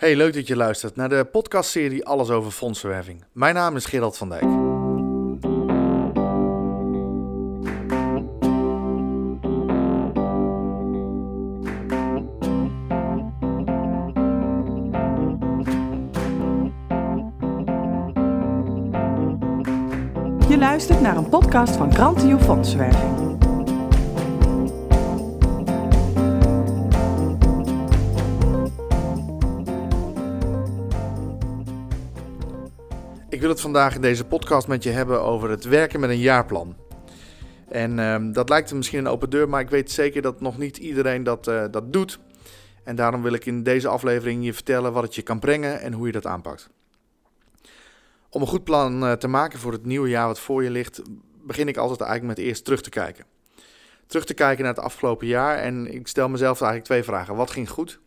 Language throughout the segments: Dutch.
Hey, leuk dat je luistert naar de podcastserie Alles over fondsenwerving. Mijn naam is Gerald van Dijk. Je luistert naar een podcast van Grantio Fondsenwerving. Ik wil het vandaag in deze podcast met je hebben over het werken met een jaarplan. En ehm, dat lijkt misschien een open deur, maar ik weet zeker dat nog niet iedereen dat, eh, dat doet. En daarom wil ik in deze aflevering je vertellen wat het je kan brengen en hoe je dat aanpakt. Om een goed plan eh, te maken voor het nieuwe jaar wat voor je ligt, begin ik altijd eigenlijk met eerst terug te kijken. Terug te kijken naar het afgelopen jaar en ik stel mezelf eigenlijk twee vragen. Wat ging goed?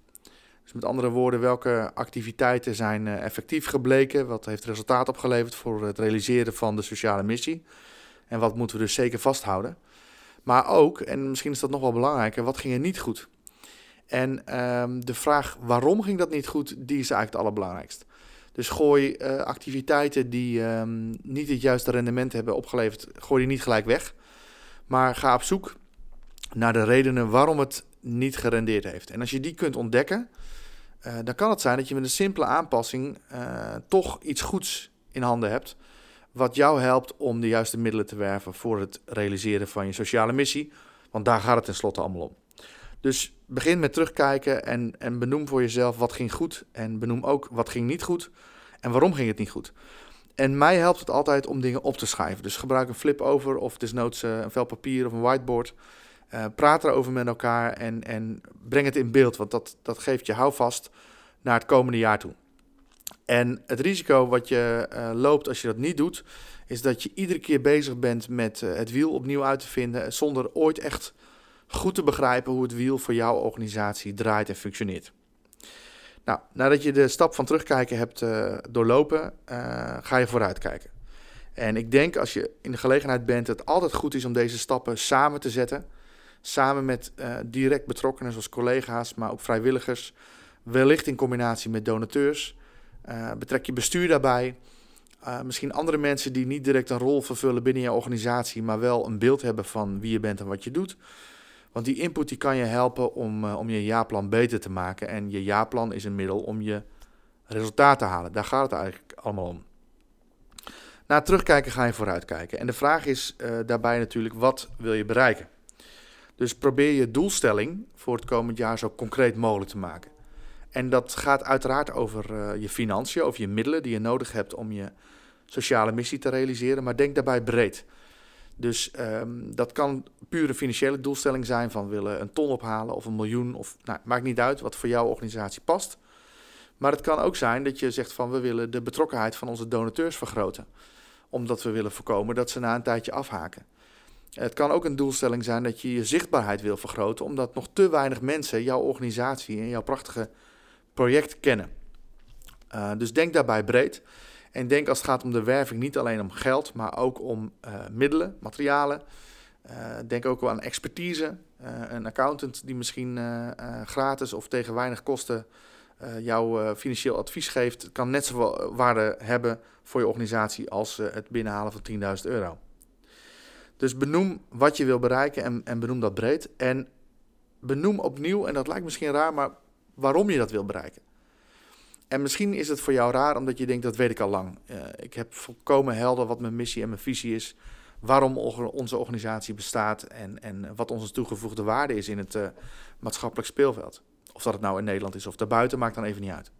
Dus met andere woorden, welke activiteiten zijn eh, effectief gebleken? Wat heeft resultaat opgeleverd voor het realiseren van de sociale missie? En wat moeten we dus zeker vasthouden? Maar ook, en misschien is dat nog wel belangrijker, wat ging er niet goed? En ehm, de vraag waarom ging dat niet goed, die is eigenlijk het allerbelangrijkst. Dus gooi uh, activiteiten die um, niet het juiste rendement hebben opgeleverd, gooi die niet gelijk weg. Maar ga op zoek naar de redenen waarom het niet gerendeerd heeft. En als je die kunt ontdekken, uh, dan kan het zijn dat je met een simpele aanpassing uh, toch iets goeds in handen hebt. Wat jou helpt om de juiste middelen te werven voor het realiseren van je sociale missie. Want daar gaat het tenslotte allemaal om. Dus begin met terugkijken en, en benoem voor jezelf wat ging goed. En benoem ook wat ging niet goed en waarom ging het niet goed. En mij helpt het altijd om dingen op te schrijven. Dus gebruik een flip over of desnoods uh, een vel papier of een whiteboard. Uh, praat erover met elkaar en, en breng het in beeld, want dat, dat geeft je houvast naar het komende jaar toe. En het risico wat je uh, loopt als je dat niet doet, is dat je iedere keer bezig bent met uh, het wiel opnieuw uit te vinden, zonder ooit echt goed te begrijpen hoe het wiel voor jouw organisatie draait en functioneert. Nou, nadat je de stap van terugkijken hebt doorlopen, ga je vooruitkijken. En ik denk als je in de gelegenheid bent, dat het altijd goed is om deze stappen samen te zetten samen met uh, direct betrokkenen zoals collega's, maar ook vrijwilligers, wellicht in combinatie met donateurs. Uh, betrek je bestuur daarbij. Uh, misschien andere mensen die niet direct een rol vervullen binnen je organisatie, maar wel een beeld hebben van wie je bent en wat je doet. Want die input die kan je helpen om, om je jaarplan beter te maken. En je jaarplan is een middel om je resultaat te halen. Daar gaat het eigenlijk allemaal om. Na terugkijken ga je vooruitkijken. En de vraag is daarbij natuurlijk, wat wil je bereiken? Dus probeer je doelstelling voor het komend jaar zo concreet mogelijk te maken. En dat gaat uiteraard over uh, je financiën, over je middelen die je nodig hebt om je sociale missie te realiseren. Maar denk daarbij breed. Dus um, dat kan pure financiële doelstelling zijn van willen een ton ophalen of een miljoen. Of, nou, maakt niet uit wat voor jouw organisatie past. Maar het kan ook zijn dat je zegt van we willen de betrokkenheid van onze donateurs vergroten. Omdat we willen voorkomen dat ze na een tijdje afhaken. Het kan ook een doelstelling zijn dat je je zichtbaarheid wil vergroten, omdat nog te weinig mensen jouw organisatie en jouw prachtige project kennen. Uh, dus denk daarbij breed. En denk als het gaat om de werving niet alleen om geld, maar ook om uh, middelen, materialen. Uh, denk ook aan expertise. een accountant die misschien gratis of tegen weinig kosten jouw financieel advies geeft, kan net zoveel waarde hebben voor je organisatie als het binnenhalen van 10.000 euro. Dus benoem wat je wil bereiken en, en benoem dat breed. En benoem opnieuw, en dat lijkt misschien raar, maar waarom je dat wil bereiken. En misschien is het voor jou raar omdat je denkt, dat weet ik al lang. Uh, ik heb volkomen helder wat mijn missie en mijn visie is. Waarom onze organisatie bestaat en, en wat onze toegevoegde waarde is in het uh, maatschappelijk speelveld. Of dat het nou in Nederland is of daarbuiten, maakt dan even niet uit.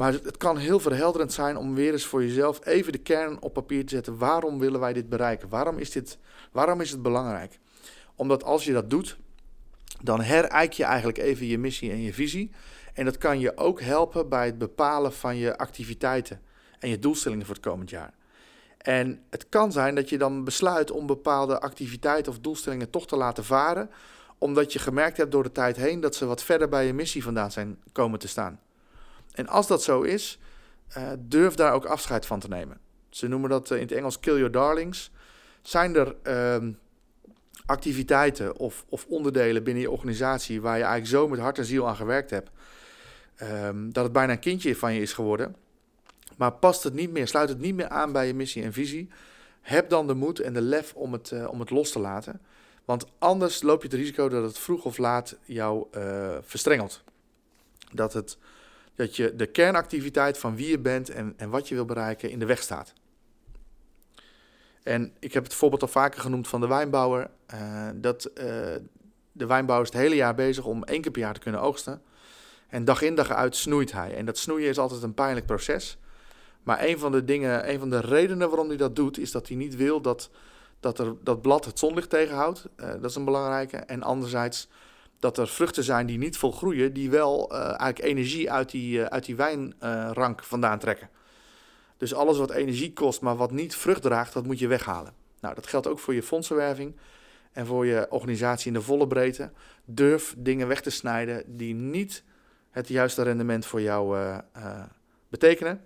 Maar het kan heel verhelderend zijn om weer eens voor jezelf even de kern op papier te zetten. Waarom willen wij dit bereiken? Waarom is, dit, waarom is het belangrijk? Omdat als je dat doet, dan hereik je eigenlijk even je missie en je visie. En dat kan je ook helpen bij het bepalen van je activiteiten en je doelstellingen voor het komend jaar. En het kan zijn dat je dan besluit om bepaalde activiteiten of doelstellingen toch te laten varen, omdat je gemerkt hebt door de tijd heen dat ze wat verder bij je missie vandaan zijn komen te staan. En als dat zo is, uh, durf daar ook afscheid van te nemen. Ze noemen dat uh, in het Engels kill your darlings. Zijn er uh, activiteiten of, of, onderdelen binnen je organisatie waar je eigenlijk zo met hart en ziel aan gewerkt hebt, ehm, dat het bijna een kindje van je is geworden. Maar past het niet meer, sluit het niet meer aan bij je missie en visie. Heb dan de moed en de lef om het, eh, om het los te laten. Want anders loop je het risico dat het vroeg of laat jou verstrengelt. Dat, het, dat je de kernactiviteit van wie je bent en, en wat je wil bereiken in de weg staat. En ik heb het voorbeeld al vaker genoemd van de wijnbouwer. Uh, dat, uh, de wijnbouwer is het hele jaar bezig om één keer per jaar te kunnen oogsten. En dag in dag uit snoeit hij. En dat snoeien is altijd een pijnlijk proces. Maar een van de dingen, een van de redenen waarom hij dat doet, is dat hij niet wil dat, dat er, dat blad het zonlicht tegenhoudt. Uh, dat is een belangrijke. En anderzijds dat er vruchten zijn die niet volgroeien, die wel eigenlijk energie uit die, uit die wijnrank vandaan trekken. Dus alles wat energie kost, maar wat niet vrucht draagt, dat moet je weghalen. Nou, dat geldt ook voor je fondsenwerving en voor je organisatie in de volle breedte. Durf dingen weg te snijden die niet het juiste rendement voor jou betekenen.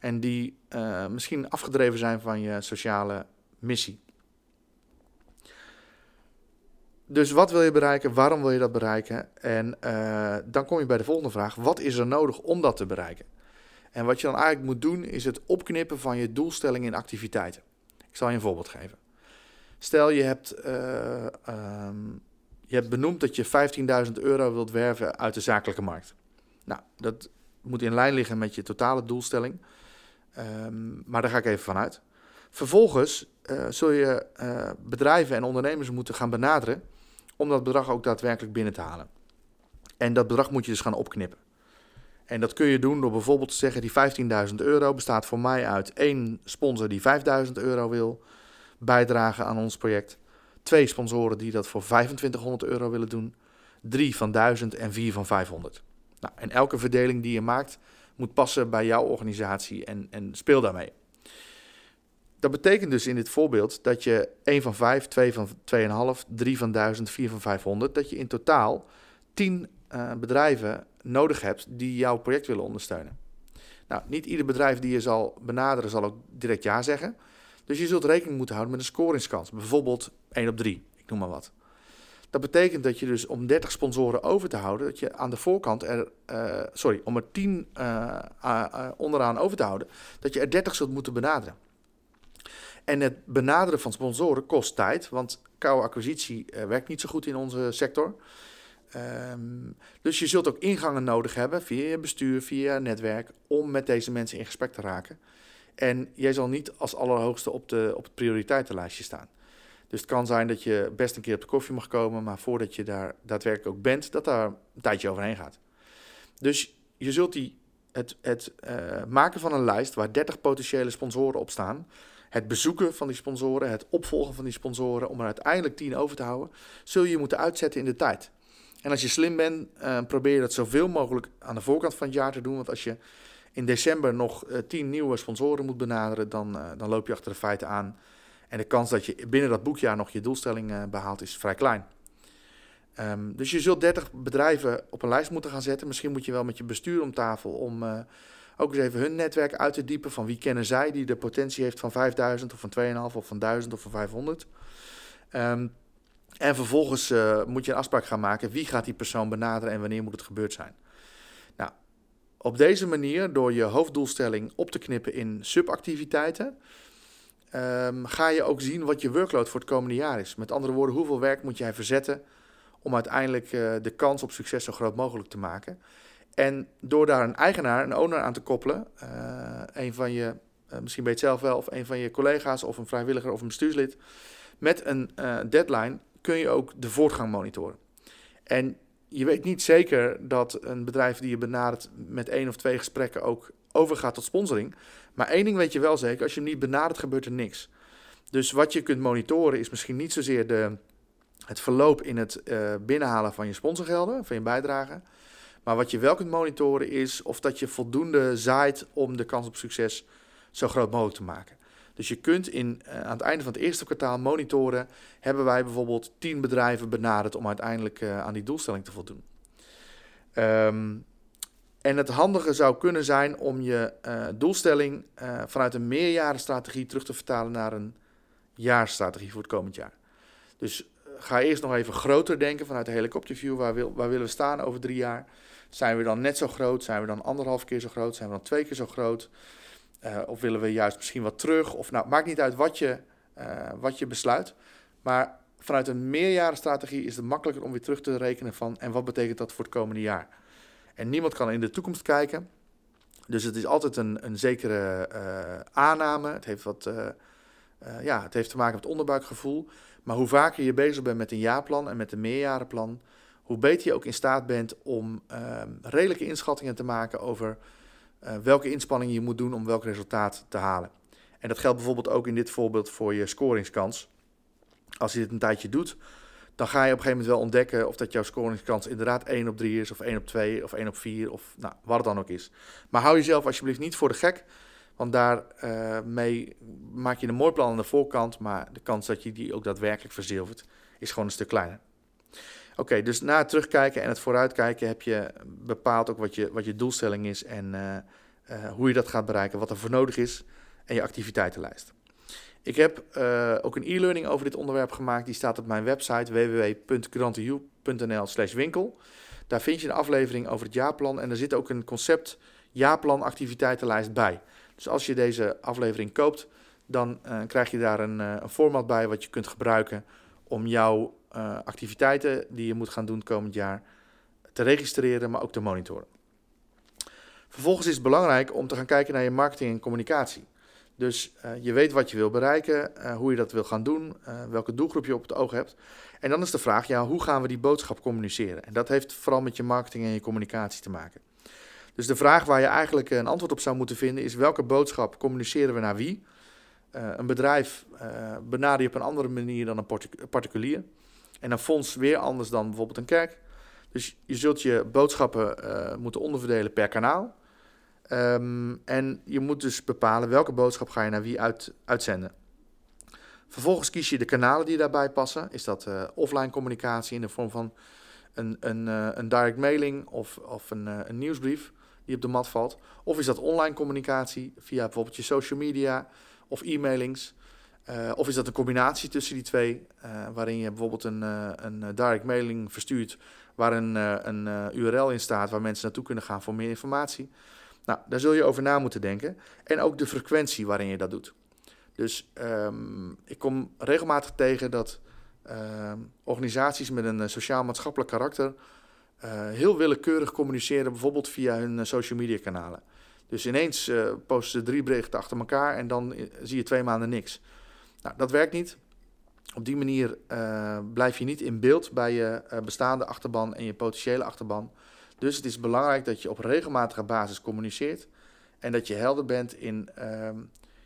En die misschien afgedreven zijn van je sociale missie. Dus wat wil je bereiken? Waarom wil je dat bereiken? En dan kom je bij de volgende vraag: wat is er nodig om dat te bereiken? En wat je dan eigenlijk moet doen, is het opknippen van je doelstelling in activiteiten. Ik zal je een voorbeeld geven. Stel je hebt, uh, um, je hebt benoemd dat je 15.000 euro wilt werven uit de zakelijke markt. Nou, dat moet in lijn liggen met je totale doelstelling. Um, maar daar ga ik even vanuit. Vervolgens uh, zul je bedrijven en ondernemers moeten gaan benaderen om dat bedrag ook daadwerkelijk binnen te halen. En dat bedrag moet je dus gaan opknippen. En dat kun je doen door bijvoorbeeld te zeggen: die 15.000 euro bestaat voor mij uit één sponsor die 5.000 euro wil bijdragen aan ons project. Twee sponsoren die dat voor 2500 euro willen doen. Drie van 1000 en vier van 500. Nou, en elke verdeling die je maakt moet passen bij jouw organisatie en, en speel daarmee. Dat betekent dus in dit voorbeeld dat je 1 van 5, 2 van 2,5, 3 van 1000, 4 van 500, dat je in totaal 10 uh, bedrijven nodig hebt die jouw project willen ondersteunen. Nou, niet ieder bedrijf die je zal benaderen zal ook direct ja zeggen. Dus je zult rekening moeten houden met een scoringskans. Bijvoorbeeld 1 op 3, ik noem maar wat. Dat betekent dat je dus om 30 sponsoren over te houden, dat je aan de voorkant er, uh, sorry, om er 10 uh, uh, onderaan over te houden, dat je er 30 zult moeten benaderen. En het benaderen van sponsoren kost tijd, want koude acquisitie werkt niet zo goed in onze sector. Um, dus je zult ook ingangen nodig hebben via je bestuur, via je netwerk, om met deze mensen in gesprek te raken. En jij zal niet als allerhoogste op, de, op het prioriteitenlijstje staan. Dus het kan zijn dat je best een keer op de koffie mag komen, maar voordat je daar daadwerkelijk ook bent, dat daar een tijdje overheen gaat. Dus je zult die, het, het uh, maken van een lijst waar 30 potentiële sponsoren op staan, het bezoeken van die sponsoren, het opvolgen van die sponsoren, om er uiteindelijk 10 over te houden, zul je moeten uitzetten in de tijd. En als je slim bent, uh, probeer je dat zoveel mogelijk aan de voorkant van het jaar te doen. Want als je in december nog uh, tien nieuwe sponsoren moet benaderen, dan, uh, dan loop je achter de feiten aan. En de kans dat je binnen dat boekjaar nog je doelstelling behaalt is vrij klein. Um, dus je zult 30 bedrijven op een lijst moeten gaan zetten. Misschien moet je wel met je bestuur om tafel om ook eens even hun netwerk uit te diepen. Van wie kennen zij die de potentie heeft van 5000 of van 2,5 of van 1000 of van 500. Um, en vervolgens uh, moet je een afspraak gaan maken. Wie gaat die persoon benaderen en wanneer moet het gebeurd zijn? Nou, op deze manier, door je hoofddoelstelling op te knippen in subactiviteiten, um, ga je ook zien wat je workload voor het komende jaar is. Met andere woorden, hoeveel werk moet jij verzetten om uiteindelijk uh, de kans op succes zo groot mogelijk te maken. En door daar een eigenaar, een owner aan te koppelen, uh, een van je, misschien weet je het zelf wel, of een van je collega's of een vrijwilliger of een bestuurslid, met een deadline kun je ook de voortgang monitoren. En je weet niet zeker dat een bedrijf die je benadert met één of twee gesprekken ook overgaat tot sponsoring. Maar één ding weet je wel zeker, als je hem niet benadert gebeurt er niks. Dus wat je kunt monitoren is misschien niet zozeer de, het verloop in het uh, binnenhalen van je sponsorgelden, van je bijdrage. Maar wat je wel kunt monitoren is of dat je voldoende zaait om de kans op succes zo groot mogelijk te maken. Dus je kunt in, uh, aan het einde van het eerste kwartaal monitoren. Hebben wij bijvoorbeeld 10 bedrijven benaderd om uiteindelijk uh, aan die doelstelling te voldoen. Um, en het handige zou kunnen zijn om je uh, doelstelling vanuit een meerjarenstrategie terug te vertalen naar een jaarstrategie voor het komend jaar. Dus ga eerst nog even groter denken vanuit de helikopterview. Waar, wil, waar willen we staan over drie jaar? Zijn we dan net zo groot? Zijn we dan anderhalf keer zo groot? Zijn we dan twee keer zo groot? Uh, of willen we juist misschien wat terug? Of nou, maakt niet uit wat je, uh, wat je besluit. Maar vanuit een meerjarenstrategie is het makkelijker om weer terug te rekenen van en wat betekent dat voor het komende jaar. En niemand kan in de toekomst kijken. Dus het is altijd een, een zekere uh, aanname. Het heeft, wat, ja, het heeft te maken met onderbuikgevoel. Maar hoe vaker je bezig bent met een jaarplan en met een meerjarenplan, hoe beter je ook in staat bent om ehm, redelijke inschattingen te maken over uh, welke inspanningen je moet doen om welk resultaat te halen. En dat geldt bijvoorbeeld ook in dit voorbeeld voor je scoringskans. Als je dit een tijdje doet, dan ga je op een gegeven moment wel ontdekken of dat jouw scoringskans inderdaad 1 op 3 is, of 1 op 2, of 1 op 4, of nou, wat het dan ook is. Maar hou jezelf alsjeblieft niet voor de gek, want daarmee uh, maak je een mooi plan aan de voorkant, maar de kans dat je die ook daadwerkelijk verzilvert is gewoon een stuk kleiner. Oké, dus na het terugkijken en het vooruitkijken heb je bepaald ook wat je, wat je doelstelling is en uh, uh, hoe je dat gaat bereiken, wat er voor nodig is en je activiteitenlijst. Ik heb uh, ook een e-learning over dit onderwerp gemaakt. Die staat op mijn website www.grantiu.nl winkel. Daar vind je een aflevering over het jaarplan en er zit ook een concept jaarplan activiteitenlijst bij. Dus als je deze aflevering koopt, dan krijg je daar een, een format bij wat je kunt gebruiken om jouw uh, activiteiten die je moet gaan doen komend jaar te registreren, maar ook te monitoren. Vervolgens is het belangrijk om te gaan kijken naar je marketing en communicatie. Dus uh, je weet wat je wil bereiken, uh, hoe je dat wil gaan doen, welke doelgroep je op het oog hebt. En dan is de vraag, ja, hoe gaan we die boodschap communiceren? En dat heeft vooral met je marketing en je communicatie te maken. Dus de vraag waar je eigenlijk een antwoord op zou moeten vinden is welke boodschap communiceren we naar wie? een bedrijf benader je op een andere manier dan een particulier. En een fonds weer anders dan bijvoorbeeld een kerk. Dus je zult je boodschappen uh, moeten onderverdelen per kanaal. Um, en je moet dus bepalen welke boodschap ga je naar wie uit, uitzenden. Vervolgens kies je de kanalen die daarbij passen. Is dat uh, offline communicatie in de vorm van een, een, uh, een direct mailing of, of een, een, nieuwsbrief die op de mat valt? Of is dat online communicatie via bijvoorbeeld je social media of e-mailings? Uh, of is dat een combinatie tussen die twee, uh, waarin je bijvoorbeeld een, uh, een direct mailing verstuurt, waar een, een URL in staat waar mensen naartoe kunnen gaan voor meer informatie. Nou, daar zul je over na moeten denken. En ook de frequentie waarin je dat doet. Dus um, ik kom regelmatig tegen dat ehm, organisaties met een sociaal-maatschappelijk karakter heel willekeurig communiceren, bijvoorbeeld via hun social media kanalen. Dus ineens posten ze drie berichten achter elkaar en dan zie je twee maanden niks. Nou, dat werkt niet. Op die manier uh, blijf je niet in beeld bij je uh, bestaande achterban en je potentiële achterban. Dus het is belangrijk dat je op regelmatige basis communiceert en dat je helder bent in uh,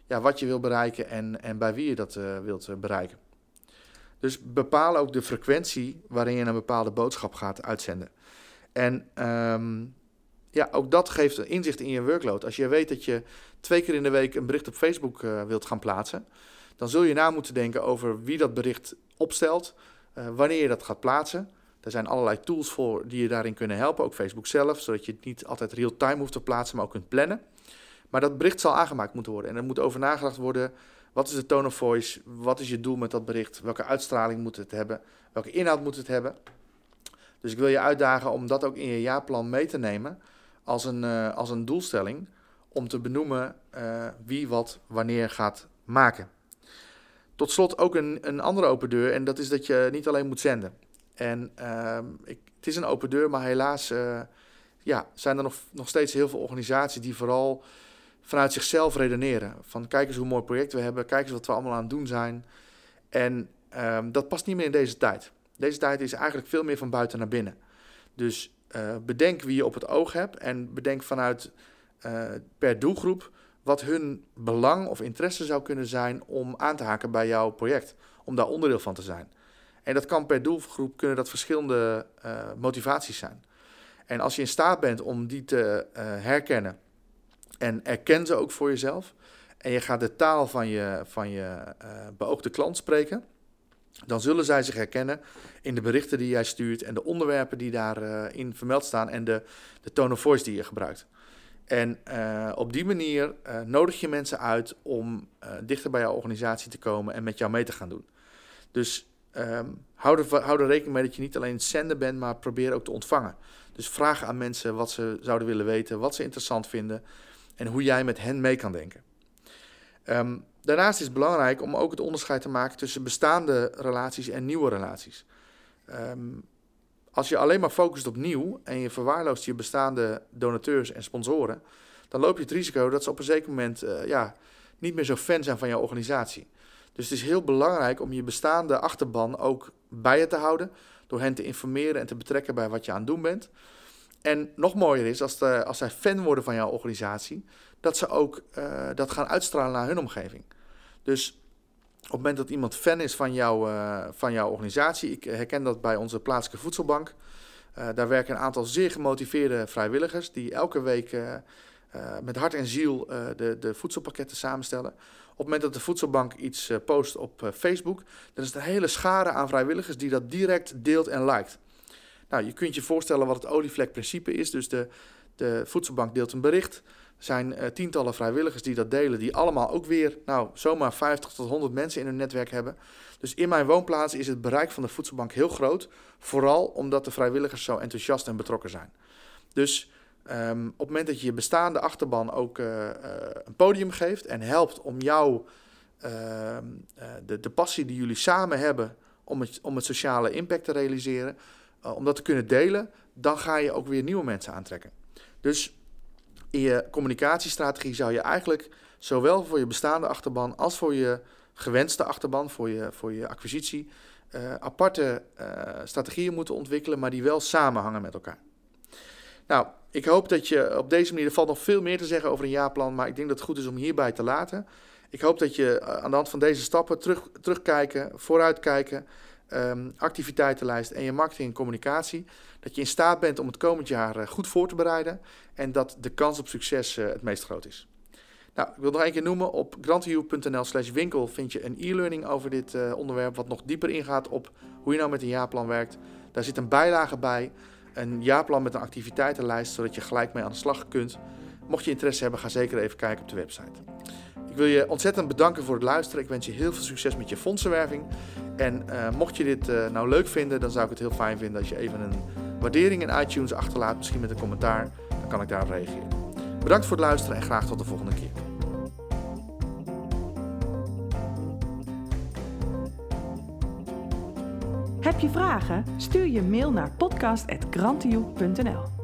ja, wat je wil bereiken en, en bij wie je dat uh, wilt bereiken. Dus bepaal ook de frequentie waarin je een bepaalde boodschap gaat uitzenden. En um, ja, ook dat geeft inzicht in je workload. Als je weet dat je twee keer in de week een bericht op Facebook wilt gaan plaatsen, dan zul je na moeten denken over wie dat bericht opstelt, uh, wanneer je dat gaat plaatsen. Er zijn allerlei tools voor die je daarin kunnen helpen, ook Facebook zelf, zodat je het niet altijd real-time hoeft te plaatsen, maar ook kunt plannen. Maar dat bericht zal aangemaakt moeten worden en er moet over nagedacht worden, wat is de tone of voice, wat is je doel met dat bericht, welke uitstraling moet het hebben, welke inhoud moet het hebben. Dus ik wil je uitdagen om dat ook in je jaarplan mee te nemen als een, uh, als een doelstelling, om te benoemen uh, wie wat wanneer gaat maken. Tot slot ook een, een andere open deur en dat is dat je niet alleen moet zenden. En uh, ik, het is een open deur, maar helaas uh, ja, zijn er nog, nog steeds heel veel organisaties die vooral vanuit zichzelf redeneren. Van kijk eens hoe mooi project we hebben, kijk eens wat we allemaal aan het doen zijn. En um, dat past niet meer in deze tijd. Deze tijd is eigenlijk veel meer van buiten naar binnen. Dus uh, bedenk wie je op het oog hebt en bedenk vanuit uh, per doelgroep wat hun belang of interesse zou kunnen zijn om aan te haken bij jouw project, om daar onderdeel van te zijn. En dat kan per doelgroep kunnen dat verschillende uh, motivaties zijn. En als je in staat bent om die te uh, herkennen en erken ze ook voor jezelf, en je gaat de taal van je, van je uh, beoogde klant spreken, dan zullen zij zich herkennen in de berichten die jij stuurt en de onderwerpen die daarin in vermeld staan en de, de tone of voice die je gebruikt. En uh, op die manier uh, nodig je mensen uit om uh, dichter bij jouw organisatie te komen en met jou mee te gaan doen. Dus ehm, hou, er, hou er rekening mee dat je niet alleen het zenden bent, maar probeer ook te ontvangen. Dus vraag aan mensen wat ze zouden willen weten, wat ze interessant vinden en hoe jij met hen mee kan denken. Ehm, daarnaast is het belangrijk om ook het onderscheid te maken tussen bestaande relaties en nieuwe relaties. Ehm, als je alleen maar focust op nieuw en je verwaarloost je bestaande donateurs en sponsoren, dan loop je het risico dat ze op een zeker moment uh, ja, niet meer zo fan zijn van jouw organisatie. Dus het is heel belangrijk om je bestaande achterban ook bij je te houden, door hen te informeren en te betrekken bij wat je aan het doen bent. En nog mooier is, als, de, als zij fan worden van jouw organisatie, dat ze ook uh, dat gaan uitstralen naar hun omgeving. Dus op het moment dat iemand fan is van, jou, uh, van jouw organisatie, ik herken dat bij onze plaatselijke voedselbank. Uh, daar werken een aantal zeer gemotiveerde vrijwilligers die elke week met hart en ziel de, de voedselpakketten samenstellen. Op het moment dat de voedselbank iets post op Facebook, dan is er een hele schare aan vrijwilligers die dat direct deelt en liked. Nou, je kunt je voorstellen wat het olievlekprincipe is. Dus de, de voedselbank deelt een bericht. Zijn uh, tientallen vrijwilligers die dat delen, die allemaal ook weer, nou, zomaar 50 tot 100 mensen in hun netwerk hebben. Dus in mijn woonplaats is het bereik van de voedselbank heel groot. Vooral omdat de vrijwilligers zo enthousiast en betrokken zijn. Dus um, op het moment dat je je bestaande achterban ook uh, uh, een podium geeft en helpt om jou ehm, de, de passie die jullie samen hebben om het, om het sociale impact te realiseren, om dat te kunnen delen, dan ga je ook weer nieuwe mensen aantrekken. Dus in je communicatiestrategie zou je eigenlijk zowel voor je bestaande achterban als voor je gewenste achterban, voor je, voor je acquisitie, uh, aparte uh, strategieën moeten ontwikkelen, maar die wel samenhangen met elkaar. Nou, ik hoop dat je op deze manier, er valt nog veel meer te zeggen over een jaarplan, maar ik denk dat het goed is om hierbij te laten. Ik hoop dat je aan de hand van deze stappen terug, terugkijken, vooruitkijken, um, activiteitenlijst en je marketing en communicatie. Dat je in staat bent om het komend jaar uh, goed voor te bereiden en dat de kans op succes uh, het meest groot is. Nou, ik wil nog één keer noemen, op grantview.nl slash winkel vind je een e-learning over dit uh, onderwerp, wat nog dieper ingaat op hoe je nou met een jaarplan werkt. Daar zit een bijlage bij, een jaarplan met een activiteitenlijst, zodat je gelijk mee aan de slag kunt. Mocht je interesse hebben, ga zeker even kijken op de website. Ik wil je ontzettend bedanken voor het luisteren. Ik wens je heel veel succes met je fondsenwerving. En uh, mocht je dit uh, nou leuk vinden, dan zou ik het heel fijn vinden als je even een waardering in iTunes achterlaat, misschien met een commentaar. Dan kan ik daarop reageren. Bedankt voor het luisteren en graag tot de volgende keer. Heb je vragen? Stuur je mail naar podcast.grantioe.nl